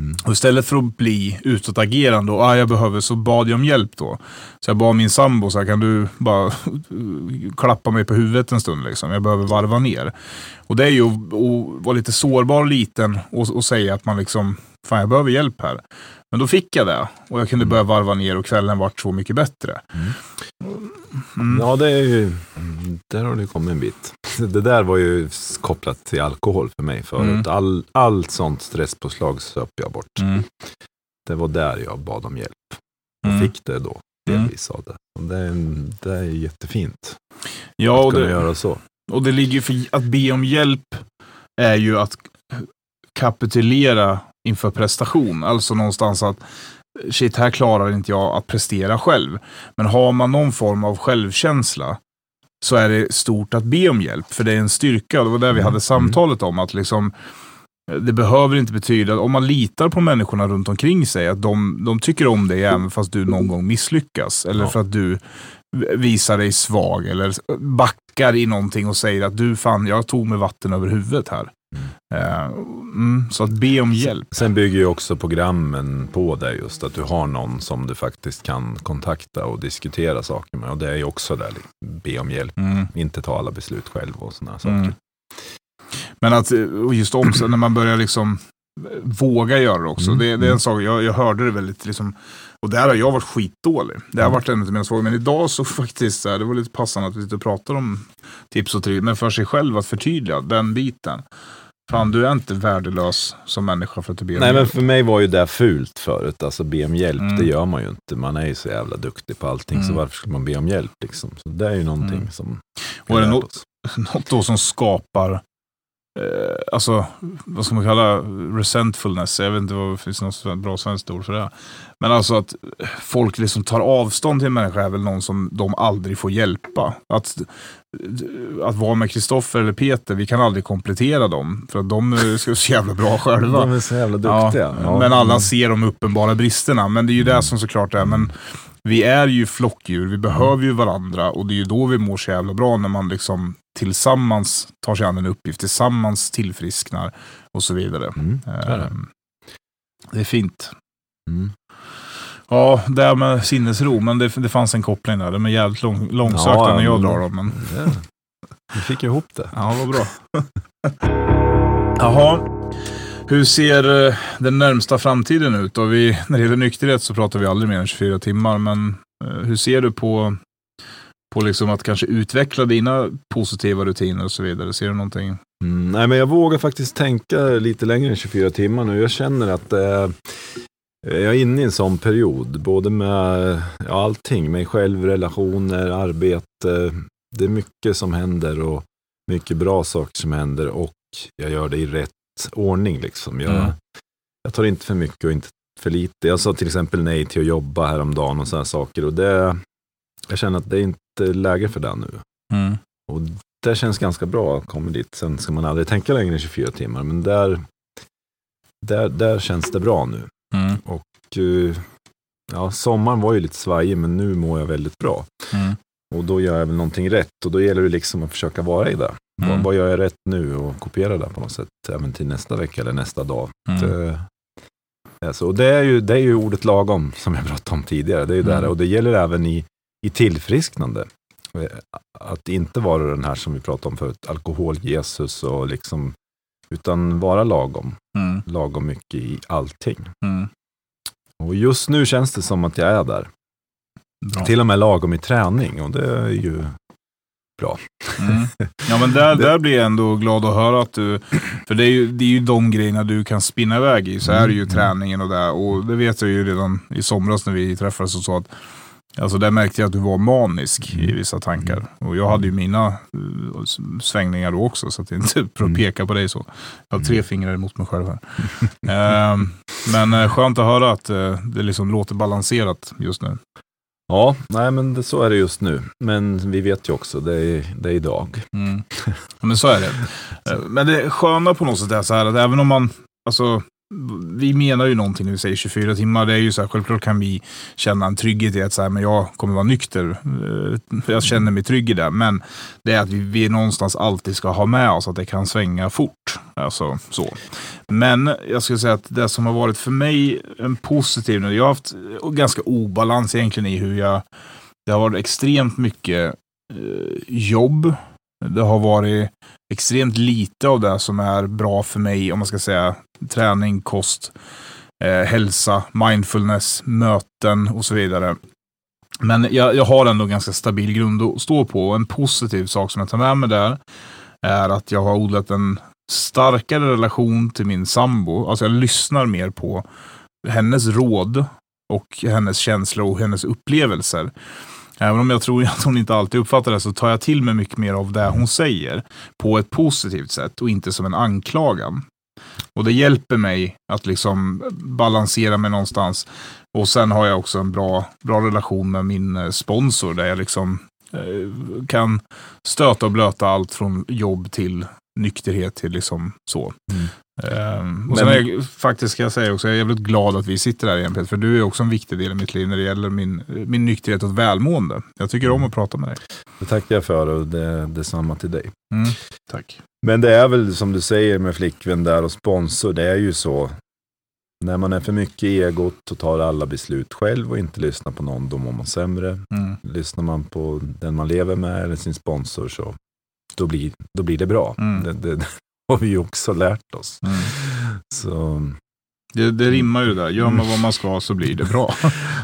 Speaker 3: Mm.
Speaker 2: Och istället för att bli utåtagerande och ah, jag behöver så bad jag om hjälp då. Så jag bad min sambo, så här, kan du bara klappa mig på huvudet en stund liksom. Jag behöver varva ner. Och det är ju att vara lite sårbar och liten och, och säga att man liksom, fan jag behöver hjälp här. Men då fick jag det och jag kunde börja varva ner och kvällen vart så mycket bättre. Mm.
Speaker 3: Ja, det är ju, där har det kommit en bit. Det där var ju kopplat till alkohol för mig förut.
Speaker 2: Mm.
Speaker 3: All, allt sånt stresspåslag söp jag bort.
Speaker 2: Mm.
Speaker 3: Det var där jag bad om hjälp. Och
Speaker 2: Mm.
Speaker 3: fick det då,
Speaker 2: Mm.
Speaker 3: delvis av det. Och det, är, det är jättefint
Speaker 2: Ja,
Speaker 3: att kunna
Speaker 2: det,
Speaker 3: göra så.
Speaker 2: Och det ligger för att be om hjälp är ju att kapitulera inför prestation. Alltså någonstans att shit, här klarar inte jag att prestera själv. Men har man någon form av självkänsla så är det stort att be om hjälp. För det är en styrka. Det var där vi
Speaker 3: Mm.
Speaker 2: hade samtalet om att liksom det behöver inte betyda, om man litar på människorna runt omkring sig, att de, de tycker om dig även fast du någon gång misslyckas. Eller
Speaker 3: Ja.
Speaker 2: för att du visar dig svag eller backar i någonting och säger att du fan, jag tog mig vatten över huvudet här. Eh, mm, så att be om hjälp.
Speaker 3: Sen bygger ju också programmen på det just, att du har någon som du faktiskt kan kontakta och diskutera saker med. Och det är ju också där, liksom, be om hjälp,
Speaker 2: Mm.
Speaker 3: inte ta alla beslut själv och sådana saker.
Speaker 2: Mm. Men att, eh, just också när man börjar liksom våga göra det också.
Speaker 3: Mm.
Speaker 2: Det, det är en
Speaker 3: Mm.
Speaker 2: sak, jag, jag hörde det väldigt liksom, och där har jag varit skitdålig. Det har
Speaker 3: Mm.
Speaker 2: varit en av mina svårigheter. Men idag så faktiskt, det var lite passande att vi sitter och pratar om tips och tricks, men för sig själv att förtydliga den biten. Fan, du är inte värdelös som människa för att du ber om
Speaker 3: Nej men
Speaker 2: hjälp.
Speaker 3: för mig var ju det fult förut. Alltså be om hjälp,
Speaker 2: Mm.
Speaker 3: det gör man ju inte. Man är ju så jävla duktig på allting, så
Speaker 2: Mm.
Speaker 3: varför ska man be om hjälp liksom? Så det är ju någonting
Speaker 2: Mm.
Speaker 3: som...
Speaker 2: Och är det
Speaker 3: vi
Speaker 2: nå-
Speaker 3: lärt oss.
Speaker 2: något då som skapar, eh, alltså vad ska man kalla resentfulness? Jag vet inte vad det finns något bra svenskt ord för det. Men alltså att folk liksom tar avstånd till en människa är väl någon som de aldrig får hjälpa. Att, att vara med Kristoffer eller Peter, vi kan aldrig komplettera dem. För att de är så jävla bra själva.
Speaker 3: De är så jävla
Speaker 2: Ja,
Speaker 3: duktiga. Ja,
Speaker 2: men alla
Speaker 3: mm.
Speaker 2: ser de uppenbara bristerna. Men det är ju det som såklart är. Men vi är ju flockdjur, vi behöver ju varandra och det är ju då vi mår så jävla bra när man liksom tillsammans tar sig an en uppgift, tillsammans tillfrisknar och så vidare.
Speaker 3: Mm, så är det.
Speaker 2: Ehm, Det är fint.
Speaker 3: Mm.
Speaker 2: Ja, det här med sinnesro, men det, det fanns en koppling där. De är jävligt lång, långsökta
Speaker 3: Ja,
Speaker 2: när jag drar dem. Men,
Speaker 3: Det, vi fick ihop det.
Speaker 2: ja, vad bra. Jaha. Hur ser eh, den närmsta framtiden ut? Då? vi, när det gäller nykterhet så pratar vi aldrig mer än 24 timmar, men eh, hur ser du på, på liksom att kanske utveckla dina positiva rutiner och så vidare? Ser du någonting?
Speaker 3: Mm, nej, men jag vågar faktiskt tänka lite längre än 24 timmar nu. Jag känner att eh, jag är inne i en sån period, både med ja, allting, mig själv, relationer, arbete. Det är mycket som händer och mycket bra saker som händer och jag gör det i rätt ordning. Liksom. Jag,
Speaker 2: Mm.
Speaker 3: jag tar inte för mycket och inte för lite. Jag sa till exempel nej till att jobba häromdagen och sådana saker och det, jag känner att det är inte läge för det nu.
Speaker 2: Mm.
Speaker 3: Och det känns ganska bra att komma dit. Sen ska man aldrig tänka längre än 24 timmar, men där, där, där känns det bra nu.
Speaker 2: Mm.
Speaker 3: Och eh, ja, sommaren var ju lite svajig, men nu mår jag väldigt bra.
Speaker 2: Mm.
Speaker 3: Och då gör jag väl någonting rätt och då gäller det liksom att försöka vara i det.
Speaker 2: Mm.
Speaker 3: Vad, vad gör jag rätt nu och kopiera det på något sätt, även till nästa vecka eller nästa dag.
Speaker 2: Mm.
Speaker 3: Det, alltså, och det, är ju, det är ju ordet lagom, som jag pratade om tidigare. Det är ju
Speaker 2: Mm.
Speaker 3: där, och det gäller även i, i tillfrisknande. Eh, Att inte vara den här som vi pratade om förut, alkohol-Jesus och liksom, utan vara lagom.
Speaker 2: Mm.
Speaker 3: Lagom mycket i allting.
Speaker 2: Mm.
Speaker 3: Och just nu känns det som att jag är där.
Speaker 2: Bra.
Speaker 3: Till och med lagom i träning och det är ju
Speaker 2: Mm. Ja men där, där blir jag ändå glad att höra att du, för det är ju, det är ju de grejerna du kan spinna iväg i, så är det ju
Speaker 3: Mm.
Speaker 2: träningen och det. Och det vet jag ju redan i somras när vi träffades och så att Alltså där märkte jag att du var manisk i
Speaker 3: Mm.
Speaker 2: vissa tankar. Och jag hade ju mina s- svängningar då också, så att det inte för att
Speaker 3: Mm.
Speaker 2: peka på dig så. Jag har tre fingrar emot mig själv här. Ehm, men eh, skönt att höra att eh, det liksom låter balanserat just nu.
Speaker 3: Ja, nej men det, så är det just nu. Men vi vet ju också, det är, det är idag.
Speaker 2: Mm. Ja, men så är det. Men det sköna på något sätt är så här att även om man, alltså, vi menar ju någonting när vi säger 24 timmar. Det är ju så här, självklart kan vi känna en trygghet i att så här, men jag kommer vara nykter. Eh, jag känner mig trygg i det. Men det är att vi, vi någonstans alltid ska ha med oss att det kan svänga fort. Alltså, så. Men jag skulle säga att det som har varit för mig en positiv, jag har haft ganska obalans egentligen i hur jag, det har varit extremt mycket eh, jobb. Det har varit extremt lite av det som är bra för mig, om man ska säga träning, kost, eh, hälsa, mindfulness, möten och så vidare. Men jag, jag har ändå en ganska stabil grund att stå på. Och en positiv sak som jag tar med mig där är att jag har odlat en starkare relation till min sambo. Alltså jag lyssnar mer på hennes råd och hennes känslor och hennes upplevelser. Även om jag tror att hon inte alltid uppfattar det så tar jag till mig mycket mer av det hon säger på ett positivt sätt och inte som en anklagan. Och det hjälper mig att liksom balansera mig någonstans. Och sen har jag också en bra, bra relation med min eh, sponsor där jag liksom eh, kan stöta och blöta allt från jobb till nykterhet till liksom så.
Speaker 3: Mm.
Speaker 2: Ehm, och sen är jag, faktiskt ska jag säga också, jag är jävligt glad att vi sitter här igen Peter, för du är också en viktig del i mitt liv när det gäller min, min nykterhet och välmående. Jag tycker om att prata med dig.
Speaker 3: Det tackar jag för och det, detsamma till dig.
Speaker 2: Mm. Tack.
Speaker 3: Men det är väl som du säger med flickvän där och sponsor, det är ju så. När man är för mycket i egot och tar alla beslut själv och inte lyssnar på någon, då mår man sämre.
Speaker 2: Mm.
Speaker 3: Lyssnar man på den man lever med eller sin sponsor så då blir, då blir det bra.
Speaker 2: Mm.
Speaker 3: Det, det, har vi också lärt oss.
Speaker 2: Mm.
Speaker 3: Så,
Speaker 2: Det, det rimmar ju där. Gör man vad man ska så blir det bra.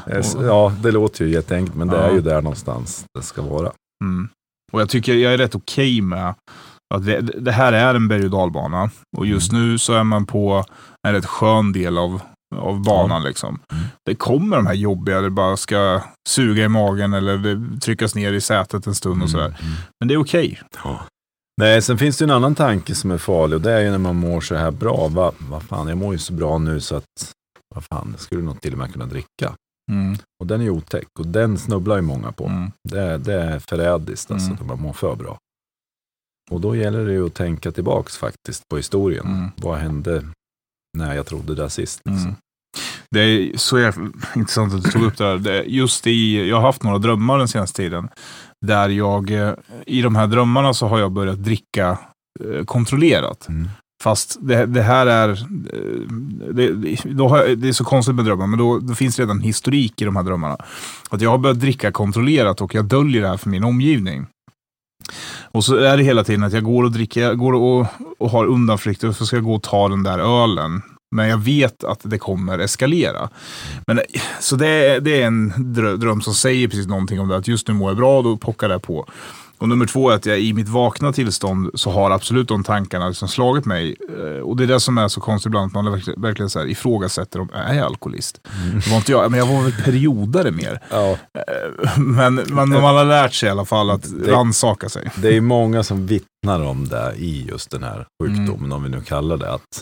Speaker 3: ja, det låter ju jätteenkelt, men det
Speaker 2: Ja.
Speaker 3: är ju där någonstans det ska vara.
Speaker 2: Mm. Och jag tycker jag är rätt okej med att det, det här är en berg och dalbana. Och just nu så är man på en rätt skön del av, av banan. Liksom.
Speaker 3: Mm.
Speaker 2: Det kommer de här jobbiga, det bara ska suga i magen eller tryckas ner i sätet en stund och sådär.
Speaker 3: Mm.
Speaker 2: Men det är okej.
Speaker 3: Ja. Nej, sen finns det en annan tanke som är farlig och det är ju när man mår så här bra. Vad va fan, jag mår ju så bra nu så att vad fan, det skulle nog till och med kunna dricka.
Speaker 2: Mm.
Speaker 3: Och den är ju otäck och den snubblar ju många på.
Speaker 2: Mm.
Speaker 3: Det, det är förrädiskt alltså,
Speaker 2: Mm.
Speaker 3: när man mår för bra. Och då gäller det ju att tänka tillbaks faktiskt på historien.
Speaker 2: Mm.
Speaker 3: Vad hände när jag trodde det sist? Liksom?
Speaker 2: Det är så jävla intressant att du tog upp det här. Just i, jag har haft några drömmar den senaste tiden. Där jag, eh, i de här drömmarna så har jag börjat dricka eh, kontrollerat.
Speaker 3: Mm.
Speaker 2: Fast det, det här är, eh, det, jag, det är så konstigt med drömmar, men då, då finns redan historik i de här drömmarna. Att jag har börjat dricka kontrollerat och jag döljer det här för min omgivning. Och så är det hela tiden att jag går och dricker, jag går och, och har undanflykter så ska jag gå och ta den där ölen. Men jag vet att det kommer eskalera. Men, så det är, det är en drö- dröm som säger precis någonting om det. Att just nu mår jag bra, då pockar det på. Och nummer två är att jag i mitt vakna tillstånd så har absolut de tankarna liksom slagit mig. Eh, Och det är det som är så konstigt ibland, att man verkligen, verkligen så här ifrågasätter om är jag alkoholist. Det var inte jag, men jag var väl periodare mer.
Speaker 3: Ja,
Speaker 2: Eh, Men man, man har lärt sig i alla fall att
Speaker 3: Det-
Speaker 2: rannsaka sig.
Speaker 3: det är många som vittnar om det i just den här sjukdomen,
Speaker 2: Mm.
Speaker 3: om vi nu kallar det. att det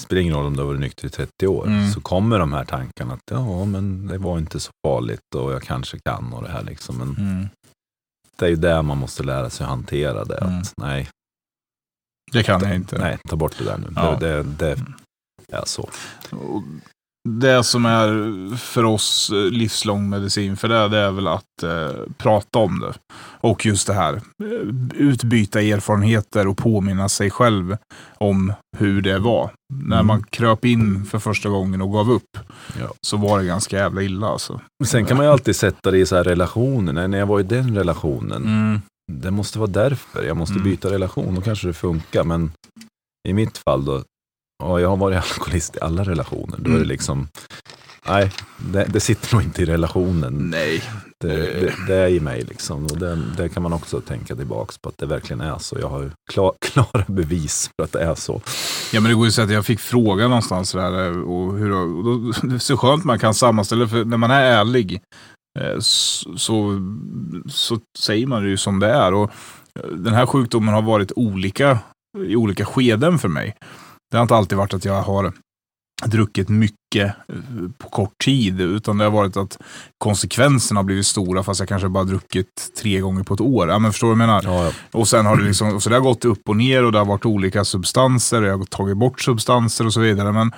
Speaker 3: spelar ingen roll om du har varit nykter i 30 år,
Speaker 2: Mm.
Speaker 3: så kommer de här tankarna att ja, men det var inte så farligt och jag kanske kan och det här liksom. Men
Speaker 2: Mm.
Speaker 3: det är ju där man måste lära sig att hantera det.
Speaker 2: Mm.
Speaker 3: Att, nej,
Speaker 2: Det kan jag inte.
Speaker 3: nej, ta bort det där nu.
Speaker 2: Ja.
Speaker 3: Det, det, det är så.
Speaker 2: Det som är för oss eh, livslång medicin för det, det är väl att eh, prata om det. Och just det här, eh, utbyta erfarenheter och påminna sig själv om hur det var. När
Speaker 3: Mm.
Speaker 2: man kröp in för första gången och gav upp,
Speaker 3: Ja.
Speaker 2: så var det ganska jävla illa alltså.
Speaker 3: Sen kan man ju alltid sätta det i så här relationer. När jag var i den relationen,
Speaker 2: Mm.
Speaker 3: det måste vara därför. Jag måste
Speaker 2: Mm.
Speaker 3: byta relation, då kanske det funkar. Men i mitt fall då, ja, jag har varit alkoholist i alla relationer. Då är
Speaker 2: Mm.
Speaker 3: det liksom, nej, det, det sitter nog inte i relationen.
Speaker 2: Nej.
Speaker 3: Det, det, det är i mig liksom. Och det, kan man också tänka tillbaks på att det verkligen är så. Jag har ju klar, klara bevis för att det är så.
Speaker 2: Ja men det går ju att säga att jag fick fråga någonstans där eh, och hur, och då, det är så skönt man kan sammanställa, för när man är ärlig eh, så, så, så säger man det ju som det är. Och eh, den här sjukdomen har varit olika i olika skeden för mig. Det har inte alltid varit att jag har druckit mycket eh, på kort tid, utan det har varit att konsekvenserna har blivit stora fast jag kanske bara druckit tre gånger på ett år. Ja, men förstår du vad jag menar?
Speaker 3: Ja, ja.
Speaker 2: Och sen har det liksom, så det har gått upp och ner och det har varit olika substanser och jag har tagit bort substanser och så vidare. Men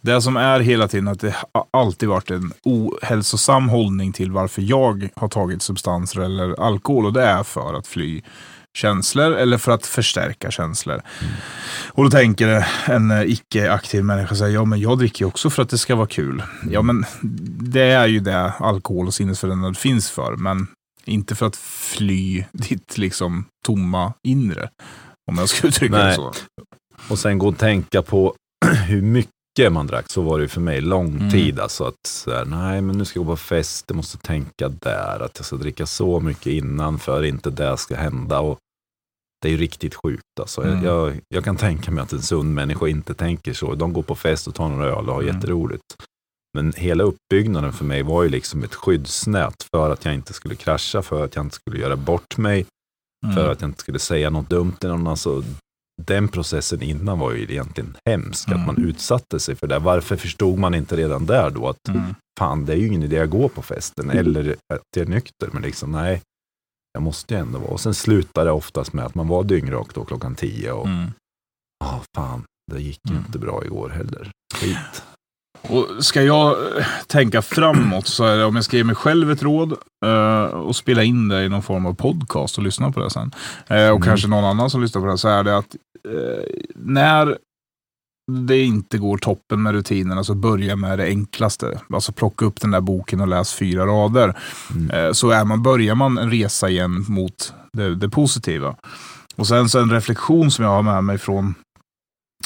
Speaker 2: det som är hela tiden att det har alltid varit en ohälsosam hållning till varför jag har tagit substanser eller alkohol och det är för att fly känslor eller för att förstärka känslor. Och då tänker en icke-aktiv människa säga, ja men jag dricker ju också för att det ska vara kul. Ja men det är ju det alkohol och sinnesförändring finns för, men inte för att fly ditt liksom tomma inre. Om jag ska uttrycka det
Speaker 3: Nej.
Speaker 2: så.
Speaker 3: Och sen gå och tänka på hur mycket man drack. Så var det ju för mig lång
Speaker 2: Mm.
Speaker 3: tid. Alltså att så här, nej men nu ska jag gå på fest, jag måste tänka där. Att jag ska dricka så mycket innan för inte det ska hända. Och det är ju riktigt sjukt. Alltså.
Speaker 2: Mm.
Speaker 3: Jag, jag kan tänka mig att en sund människa inte tänker så. De går på fest och tar några öl och har
Speaker 2: Mm.
Speaker 3: jätteroligt. Men hela uppbyggnaden för mig var ju liksom ett skyddsnät för att jag inte skulle krascha, för att jag inte skulle göra bort mig, för
Speaker 2: Mm.
Speaker 3: att jag inte skulle säga något dumt till någon. Alltså, den processen innan var ju egentligen hemsk,
Speaker 2: Mm.
Speaker 3: att man utsatte sig för det. Varför förstod man inte redan där då att
Speaker 2: Mm.
Speaker 3: fan, det är ju ingen idé att gå på festen eller att jag är nykter, men liksom nej, jag måste ju ändå vara. Och sen slutade det oftast med att man var dyngrak då klockan tio och
Speaker 2: Mm.
Speaker 3: ah, fan, det gick ju
Speaker 2: Mm.
Speaker 3: inte bra igår heller. Skit.
Speaker 2: Och ska jag eh, tänka framåt så är det om jag ska ge mig själv ett råd eh, och spela in det i någon form av podcast och lyssna på det sen. Eh, och
Speaker 3: Mm.
Speaker 2: kanske någon annan som lyssnar på det så är det att eh, när det inte går toppen med rutinerna så börja med det enklaste. Alltså plocka upp den där boken och läs fyra rader.
Speaker 3: Mm.
Speaker 2: Eh, så är man, börjar man en resa igen mot det, det positiva. Och sen så en reflektion som jag har med mig från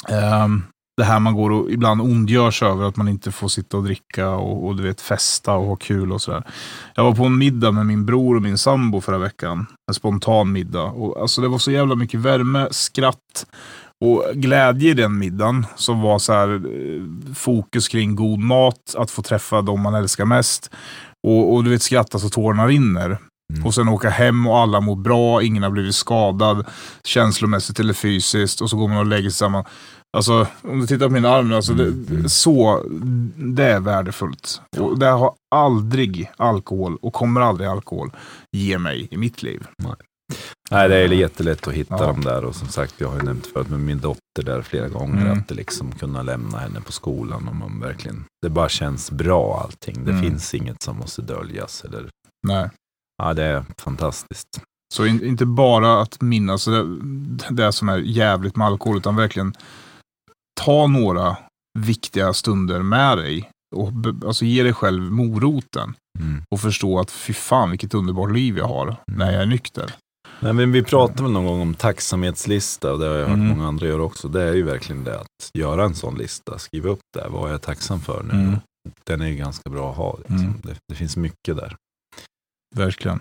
Speaker 2: Ehm, det här man går och ibland ondgörs över att man inte får sitta och dricka och, och du vet festa och ha kul och sådär. Jag var på en middag med min bror och min sambo förra veckan. En spontan middag. Och, alltså, det var så jävla mycket värme, skratt och glädje i den middagen. Som var så här, eh, fokus kring god mat, att få träffa de man älskar mest. Och, och du vet skratta så tårarna rinner.
Speaker 3: Mm.
Speaker 2: Och sen åka hem och alla mår bra, ingen har blivit skadad känslomässigt eller fysiskt. Och så går man och lägger sig samman. Alltså, om du tittar på min arm alltså det,
Speaker 3: Mm.
Speaker 2: så, det är värdefullt. Och det har aldrig alkohol, och kommer aldrig alkohol, ge mig i mitt liv.
Speaker 3: Nej, det är jättelätt att hitta
Speaker 2: Ja.
Speaker 3: dem där och som sagt, jag har ju nämnt förut med min dotter där flera gånger
Speaker 2: Mm.
Speaker 3: att det liksom kunna lämna henne på skolan om man verkligen, det bara känns bra allting. Det
Speaker 2: Mm.
Speaker 3: finns inget som måste döljas eller,
Speaker 2: Nej.
Speaker 3: ja det är fantastiskt.
Speaker 2: Så in, inte bara att minnas det, det som är jävligt med alkohol, utan verkligen ta några viktiga stunder med dig. Och alltså ge dig själv moroten.
Speaker 3: Mm.
Speaker 2: Och förstå att fy fan vilket underbart liv jag har när jag är nykter.
Speaker 3: Nej, men vi pratade väl någon gång om tacksamhetslista och det har jag hört
Speaker 2: Mm.
Speaker 3: många andra göra också. Det är ju verkligen det att göra en sån lista, skriva upp det. Vad är jag tacksam för nu?
Speaker 2: Mm.
Speaker 3: Den är ju ganska bra att ha. Liksom.
Speaker 2: Mm.
Speaker 3: Det, det finns mycket där.
Speaker 2: Verkligen.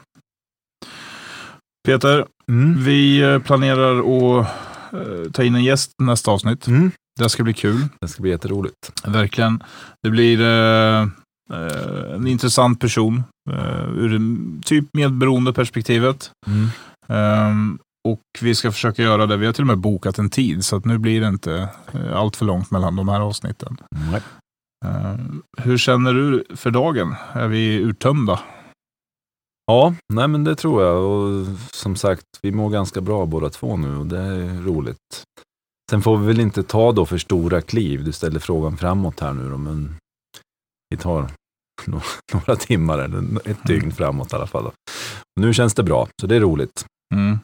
Speaker 2: Peter,
Speaker 3: Mm.
Speaker 2: vi eh, planerar att eh, ta in en gäst nästa avsnitt.
Speaker 3: Mm.
Speaker 2: Det ska bli kul.
Speaker 3: Det ska bli jätteroligt.
Speaker 2: Verkligen. Det blir eh, eh, en intressant person eh, ur typ medberoende perspektivet.
Speaker 3: Mm.
Speaker 2: Ehm, och vi ska försöka göra det. Vi har till och med bokat en tid så att nu blir det inte eh, allt för långt mellan de här avsnitten.
Speaker 3: Nej.
Speaker 2: Ehm, hur känner du för dagen? Är vi uttömda?
Speaker 3: Ja, nej men det tror jag. Och som sagt, vi mår ganska bra båda två nu och det är roligt. Sen får vi väl inte ta då för stora kliv. Du ställer frågan framåt här nu då, men vi tar några timmar eller ett dygn framåt i alla fall. Då. Nu känns det bra, så det är roligt.
Speaker 2: Mm.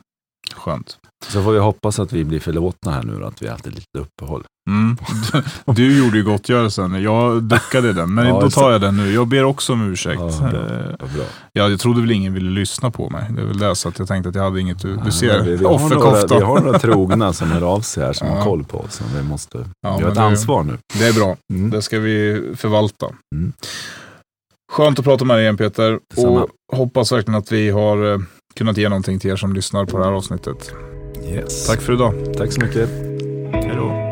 Speaker 2: Skönt.
Speaker 3: Så får vi hoppas att vi blir förlåtna här nu då, att vi har haft ett litet uppehåll.
Speaker 2: Mm. Du, du gjorde ju gottgörelsen. Jag duckade den, men
Speaker 3: Ja,
Speaker 2: då tar jag den nu. Jag ber också om ursäkt.
Speaker 3: Ja, bra.
Speaker 2: Eh,
Speaker 3: bra.
Speaker 2: Ja, jag trodde väl ingen ville lyssna på mig. Det är väl det, så att jag tänkte att jag hade inget. Du,
Speaker 3: Ja,
Speaker 2: ser,
Speaker 3: vi, vi, har några, vi har några trogna som hör av sig här som
Speaker 2: Ja.
Speaker 3: har koll på oss. Vi måste
Speaker 2: Ja,
Speaker 3: vi har ett
Speaker 2: det-
Speaker 3: ansvar nu.
Speaker 2: Det är bra.
Speaker 3: Mm.
Speaker 2: Det ska vi förvalta.
Speaker 3: Mm.
Speaker 2: Skönt att prata med dig igen Peter.
Speaker 3: Detsamma.
Speaker 2: Och hoppas verkligen att vi har eh, kunnat ge någonting till er som lyssnar på det här avsnittet.
Speaker 3: Yes.
Speaker 2: Tack för idag.
Speaker 3: Tack så mycket. Hej då.